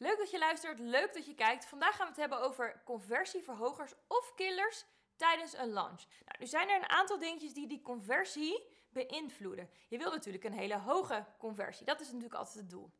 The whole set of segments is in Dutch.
Leuk dat je luistert, leuk dat je kijkt. Vandaag gaan we het hebben over conversieverhogers of killers tijdens een launch. Nou, nu zijn er een aantal dingetjes die die conversie beïnvloeden. Je wil natuurlijk een hele hoge conversie. Dat is natuurlijk altijd het doel.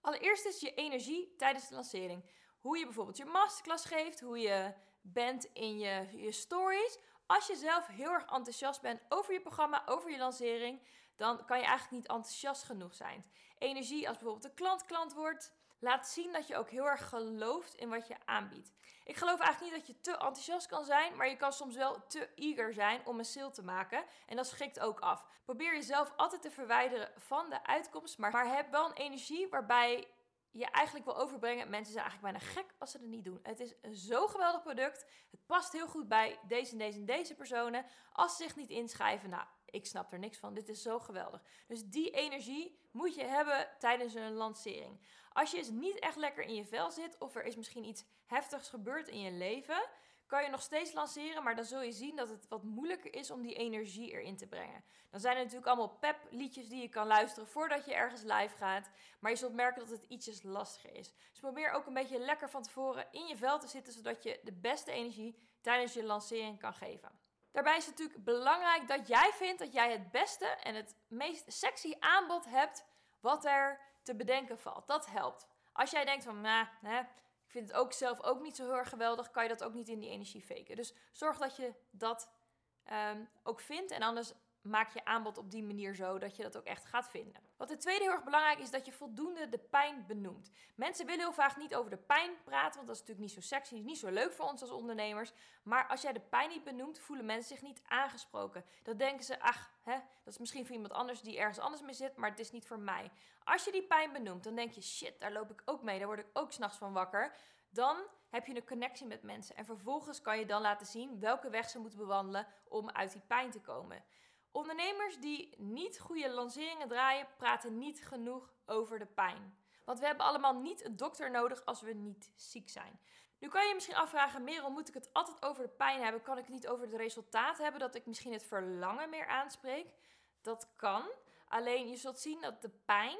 Allereerst is je energie tijdens de lancering. Hoe je bijvoorbeeld je masterclass geeft, hoe je bent in je, je stories. Als je zelf heel erg enthousiast bent over je programma, over je lancering, dan kan je eigenlijk niet enthousiast genoeg zijn. Energie als bijvoorbeeld een klant klant wordt, laat zien dat je ook heel erg gelooft in wat je aanbiedt. Ik geloof eigenlijk niet dat je te enthousiast kan zijn, maar je kan soms wel te eager zijn om een sale te maken. En dat schrikt ook af. Probeer jezelf altijd te verwijderen van de uitkomst, maar, heb wel een energie waarbij je eigenlijk wil overbrengen. Mensen zijn eigenlijk bijna gek als ze het niet doen. Het is een zo geweldig product. Het past heel goed bij deze deze en deze personen. Als ze zich niet inschrijven, nou, ik snap er niks van. Dit is zo geweldig. Dus die energie moet je hebben tijdens een lancering. Als je eens niet echt lekker in je vel zit of er is misschien iets heftigs gebeurd in je leven, kan je nog steeds lanceren, maar dan zul je zien dat het wat moeilijker is om die energie erin te brengen. Dan zijn er natuurlijk allemaal pep liedjes die je kan luisteren voordat je ergens live gaat, maar je zult merken dat het ietsjes lastiger is. Dus probeer ook een beetje lekker van tevoren in je vel te zitten, zodat je de beste energie tijdens je lancering kan geven. Daarbij is het natuurlijk belangrijk dat jij vindt dat jij het beste en het meest sexy aanbod hebt wat er te bedenken valt. Dat helpt. Als jij denkt van, nou, ik vind het ook zelf ook niet zo heel erg geweldig, kan je dat ook niet in die energie faken. Dus zorg dat je dat um, ook vindt en anders maak je aanbod op die manier zo dat je dat ook echt gaat vinden. Wat het tweede heel erg belangrijk is, dat je voldoende de pijn benoemt. Mensen willen heel vaak niet over de pijn praten, want dat is natuurlijk niet zo sexy, niet zo leuk voor ons als ondernemers. Maar als jij de pijn niet benoemt, voelen mensen zich niet aangesproken. Dan denken ze, ach, hè, dat is misschien voor iemand anders die ergens anders mee zit, maar het is niet voor mij. Als je die pijn benoemt, dan denk je, shit, daar loop ik ook mee, daar word ik ook s'nachts van wakker. Dan heb je een connectie met mensen en vervolgens kan je dan laten zien welke weg ze moeten bewandelen om uit die pijn te komen. Ondernemers die niet goede lanceringen draaien, praten niet genoeg over de pijn. Want we hebben allemaal niet een dokter nodig als we niet ziek zijn. Nu kan je je misschien afvragen, Merel, moet ik het altijd over de pijn hebben? Kan ik het niet over het resultaat hebben, dat ik misschien het verlangen meer aanspreek? Dat kan. Alleen je zult zien dat de pijn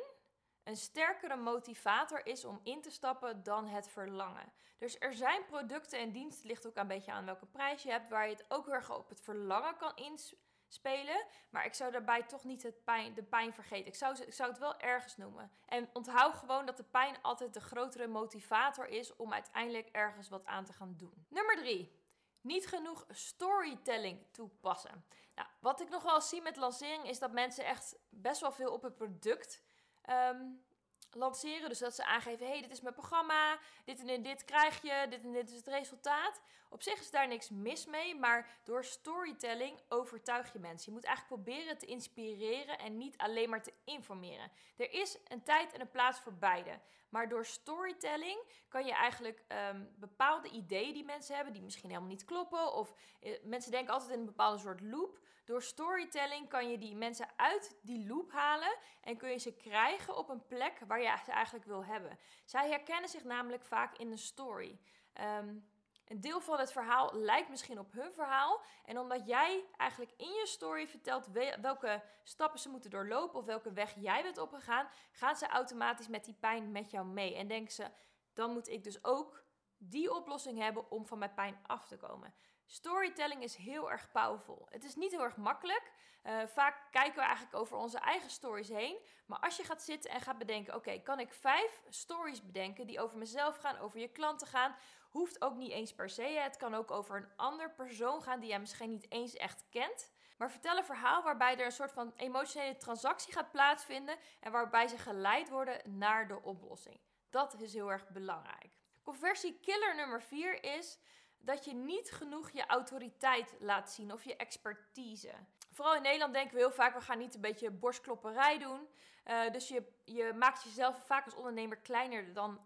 een sterkere motivator is om in te stappen dan het verlangen. Dus er zijn producten en diensten, ligt ook een beetje aan welke prijs je hebt, waar je het ook heel erg op het verlangen kan inspelen spelen. Maar ik zou daarbij toch niet het pijn, de pijn vergeten. Ik zou, ik zou het wel ergens noemen. En onthoud gewoon dat de pijn altijd de grotere motivator is om uiteindelijk ergens wat aan te gaan doen. Nummer drie. Niet genoeg storytelling toepassen. Nou, wat ik nog wel zie met lancering is dat mensen echt best wel veel op het product um, lanceren. Dus dat ze aangeven: hey, dit is mijn programma, dit en dit krijg je, dit en dit is het resultaat. Op zich is daar niks mis mee, maar door storytelling overtuig je mensen. Je moet eigenlijk proberen te inspireren en niet alleen maar te informeren. Er is een tijd en een plaats voor beide. Maar door storytelling kan je eigenlijk um, bepaalde ideeën die mensen hebben, die misschien helemaal niet kloppen, of uh, mensen denken altijd in een bepaalde soort loop. Door storytelling kan je die mensen uit die loop halen en kun je ze krijgen op een plek waar je ze eigenlijk wil hebben. Zij herkennen zich namelijk vaak in de story. Um, een deel van het verhaal lijkt misschien op hun verhaal. En omdat jij eigenlijk in je story vertelt welke stappen ze moeten doorlopen of welke weg jij bent opgegaan, gaan ze automatisch met die pijn met jou mee. En denken ze, dan moet ik dus ook die oplossing hebben om van mijn pijn af te komen. Storytelling is heel erg powerful. Het is niet heel erg makkelijk. Uh, vaak kijken we eigenlijk over onze eigen stories heen. Maar als je gaat zitten en gaat bedenken: oké, kan ik vijf stories bedenken die over mezelf gaan, over je klanten gaan? Hoeft ook niet eens per se. Het kan ook over een ander persoon gaan die jij misschien niet eens echt kent. Maar vertel een verhaal waarbij er een soort van emotionele transactie gaat plaatsvinden en waarbij ze geleid worden naar de oplossing. Dat is heel erg belangrijk. Conversie killer nummer 4 is dat je niet genoeg je autoriteit laat zien of je expertise. Vooral in Nederland denken we heel vaak, we gaan niet een beetje borstklopperij doen. Uh, dus je, je maakt jezelf vaak als ondernemer kleiner dan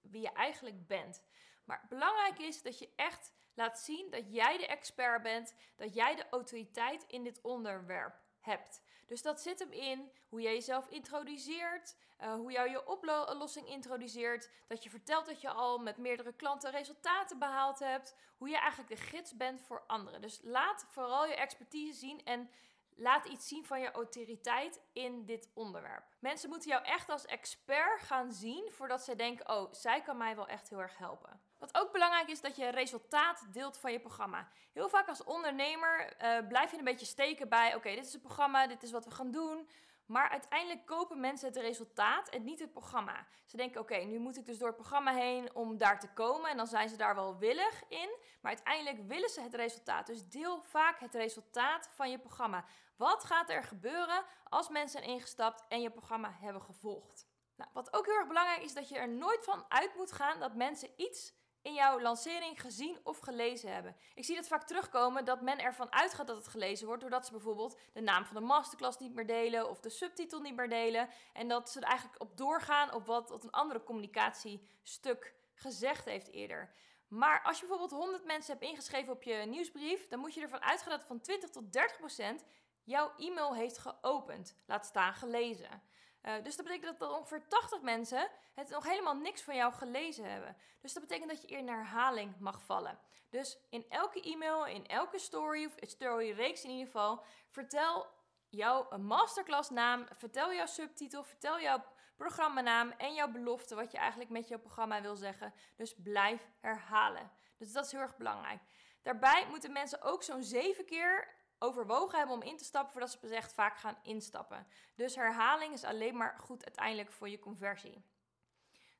wie je eigenlijk bent. Maar belangrijk is dat je echt laat zien dat jij de expert bent, dat jij de autoriteit in dit onderwerp hebt. Dus dat zit hem in hoe jij jezelf introduceert, uh, hoe jij je oplossing introduceert, dat je vertelt dat je al met meerdere klanten resultaten behaald hebt, hoe je eigenlijk de gids bent voor anderen. Dus laat vooral je expertise zien en laat iets zien van je autoriteit in dit onderwerp. Mensen moeten jou echt als expert gaan zien voordat zij denken: oh, zij kan mij wel echt heel erg helpen. Wat ook belangrijk is, dat je resultaat deelt van je programma. Heel vaak als ondernemer uh, blijf je een beetje steken bij: oké, dit is het programma, dit is wat we gaan doen. Maar uiteindelijk kopen mensen het resultaat en niet het programma. Ze denken: oké, nu moet ik dus door het programma heen om daar te komen. En dan zijn ze daar wel willig in. Maar uiteindelijk willen ze het resultaat. Dus deel vaak het resultaat van je programma. Wat gaat er gebeuren als mensen zijn ingestapt en je programma hebben gevolgd? Nou, wat ook heel erg belangrijk is, dat je er nooit van uit moet gaan dat mensen iets in jouw lancering gezien of gelezen hebben. Ik zie het vaak terugkomen dat men ervan uitgaat dat het gelezen wordt, doordat ze bijvoorbeeld de naam van de masterclass niet meer delen of de subtitel niet meer delen. En dat ze er eigenlijk op doorgaan op wat, een andere communicatiestuk gezegd heeft eerder. Maar als je bijvoorbeeld 100 mensen hebt ingeschreven op je nieuwsbrief, dan moet je ervan uitgaan dat van 20 tot 30 procent jouw e-mail heeft geopend, laat staan gelezen. Uh, dus dat betekent dat ongeveer 80 mensen het nog helemaal niks van jou gelezen hebben. Dus dat betekent dat je in herhaling mag vallen. Dus in elke e-mail, in elke story, of storyreeks in ieder geval, vertel jouw masterclass naam, vertel jouw subtitel, vertel jouw programmanaam en jouw belofte, wat je eigenlijk met jouw programma wil zeggen. Dus blijf herhalen. Dus dat is heel erg belangrijk. Daarbij moeten mensen ook zo'n zeven keer overwogen hebben om in te stappen voordat ze echt vaak gaan instappen. Dus herhaling is alleen maar goed uiteindelijk voor je conversie.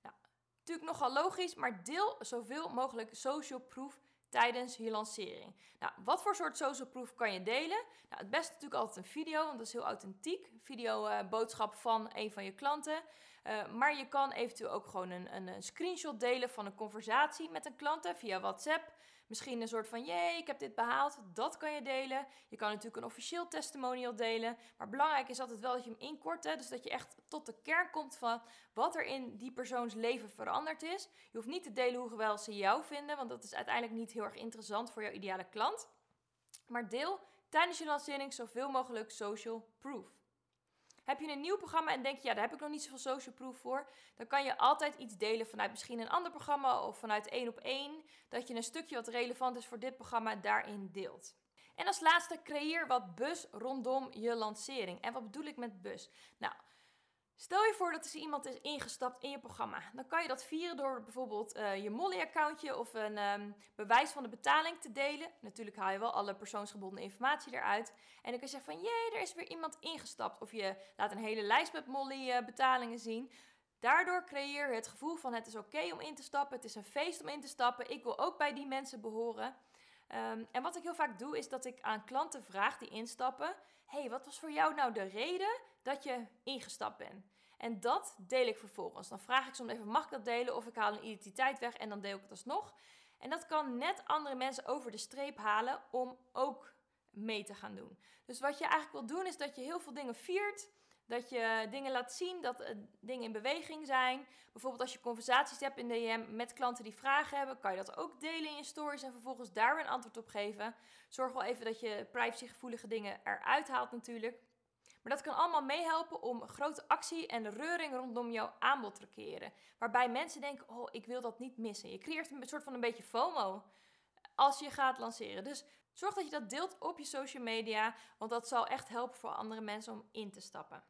Nou, natuurlijk nogal logisch, maar deel zoveel mogelijk social proof tijdens je lancering. Nou, wat voor soort social proof kan je delen? Nou, het beste natuurlijk altijd een video, want dat is heel authentiek. Video uh, boodschap van een van je klanten. Uh, maar je kan eventueel ook gewoon een, een, een, screenshot delen van een conversatie met een klant via WhatsApp. Misschien een soort van, jee, ik heb dit behaald. Dat kan je delen. Je kan natuurlijk een officieel testimonial delen. Maar belangrijk is altijd wel dat je hem inkort. Hè? Dus dat je echt tot de kern komt van wat er in die persoons leven veranderd is. Je hoeft niet te delen hoe geweldig ze jou vinden. Want dat is uiteindelijk niet heel erg interessant voor jouw ideale klant. Maar deel tijdens je lancering zoveel mogelijk social proof. Heb je een nieuw programma en denk je, ja, daar heb ik nog niet zoveel social proof voor, dan kan je altijd iets delen vanuit misschien een ander programma of vanuit één op één, dat je een stukje wat relevant is voor dit programma daarin deelt. En als laatste, creëer wat bus rondom je lancering. En wat bedoel ik met bus? Nou, Stel je voor dat er iemand is ingestapt in je programma. Dan kan je dat vieren door bijvoorbeeld uh, je Molly-accountje of een um, bewijs van de betaling te delen. Natuurlijk haal je wel alle persoonsgebonden informatie eruit. En dan kun je zeggen van, jee, er is weer iemand ingestapt. Of je laat een hele lijst met Molly-betalingen uh, zien. Daardoor creëer je het gevoel van het is oké om in te stappen. Het is een feest om in te stappen. Ik wil ook bij die mensen behoren. Um, en wat ik heel vaak doe, is dat ik aan klanten vraag die instappen: hey, wat was voor jou nou de reden dat je ingestapt bent? En dat deel ik vervolgens. Dan vraag ik soms even: mag ik dat delen? Of ik haal een identiteit weg en dan deel ik het alsnog. En dat kan net andere mensen over de streep halen om ook mee te gaan doen. Dus wat je eigenlijk wil doen, is dat je heel veel dingen viert. Dat je dingen laat zien, dat uh, dingen in beweging zijn. Bijvoorbeeld als je conversaties hebt in DM met klanten die vragen hebben, kan je dat ook delen in je stories en vervolgens daar weer een antwoord op geven. Zorg wel even dat je privacygevoelige dingen eruit haalt natuurlijk. Maar dat kan allemaal meehelpen om grote actie en reuring rondom jouw aanbod te creëren. Waarbij mensen denken, oh, ik wil dat niet missen. Je creëert een soort van een beetje FOMO als je gaat lanceren. Dus zorg dat je dat deelt op je social media, want dat zal echt helpen voor andere mensen om in te stappen.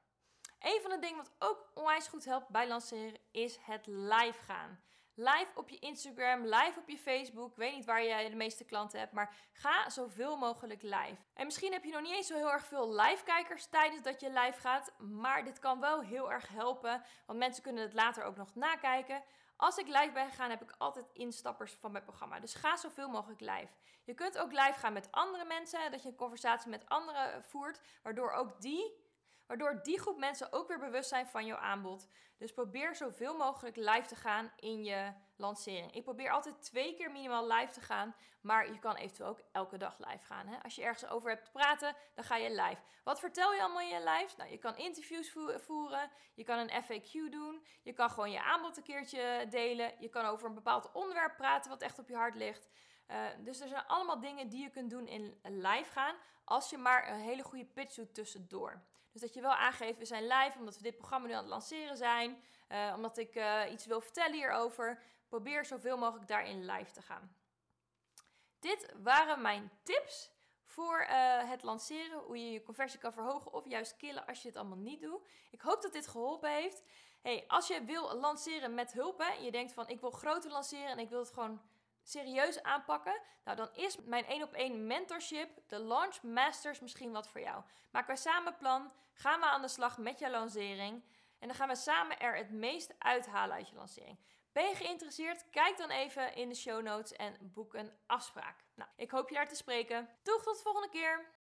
Een van de dingen wat ook onwijs goed helpt bij lanceren is het live gaan. Live op je Instagram, live op je Facebook. Ik weet niet waar jij de meeste klanten hebt, maar ga zoveel mogelijk live. En misschien heb je nog niet eens zo heel erg veel live-kijkers tijdens dat je live gaat, maar dit kan wel heel erg helpen, want mensen kunnen het later ook nog nakijken. Als ik live ben gegaan, heb ik altijd instappers van mijn programma. Dus ga zoveel mogelijk live. Je kunt ook live gaan met andere mensen, dat je een conversatie met anderen voert, waardoor ook die waardoor die groep mensen ook weer bewust zijn van jouw aanbod. Dus probeer zoveel mogelijk live te gaan in je lancering. Ik probeer altijd twee keer minimaal live te gaan, maar je kan eventueel ook elke dag live gaan. Hè? Als je ergens over hebt te praten, dan ga je live. Wat vertel je allemaal in je live? Nou, je kan interviews voeren, je kan een FAQ doen, je kan gewoon je aanbod een keertje delen, je kan over een bepaald onderwerp praten wat echt op je hart ligt. Uh, dus er zijn allemaal dingen die je kunt doen in live gaan, als je maar een hele goede pitch doet tussendoor. Dus dat je wel aangeeft, we zijn live omdat we dit programma nu aan het lanceren zijn. Uh, omdat ik uh, iets wil vertellen hierover. Probeer zoveel mogelijk daarin live te gaan. Dit waren mijn tips voor uh, het lanceren. Hoe je je conversie kan verhogen of juist killen als je het allemaal niet doet. Ik hoop dat dit geholpen heeft. Hey, als je wil lanceren met hulp, hè, je denkt van ik wil groter lanceren en ik wil het gewoon serieus aanpakken, nou dan is mijn 1 op 1 mentorship, de Launch Masters, misschien wat voor jou. Maken we samen plan, gaan we aan de slag met je lancering en dan gaan we samen er het meest uithalen uit je lancering. Ben je geïnteresseerd? Kijk dan even in de show notes en boek een afspraak. Nou, ik hoop je daar te spreken. Doeg tot de volgende keer!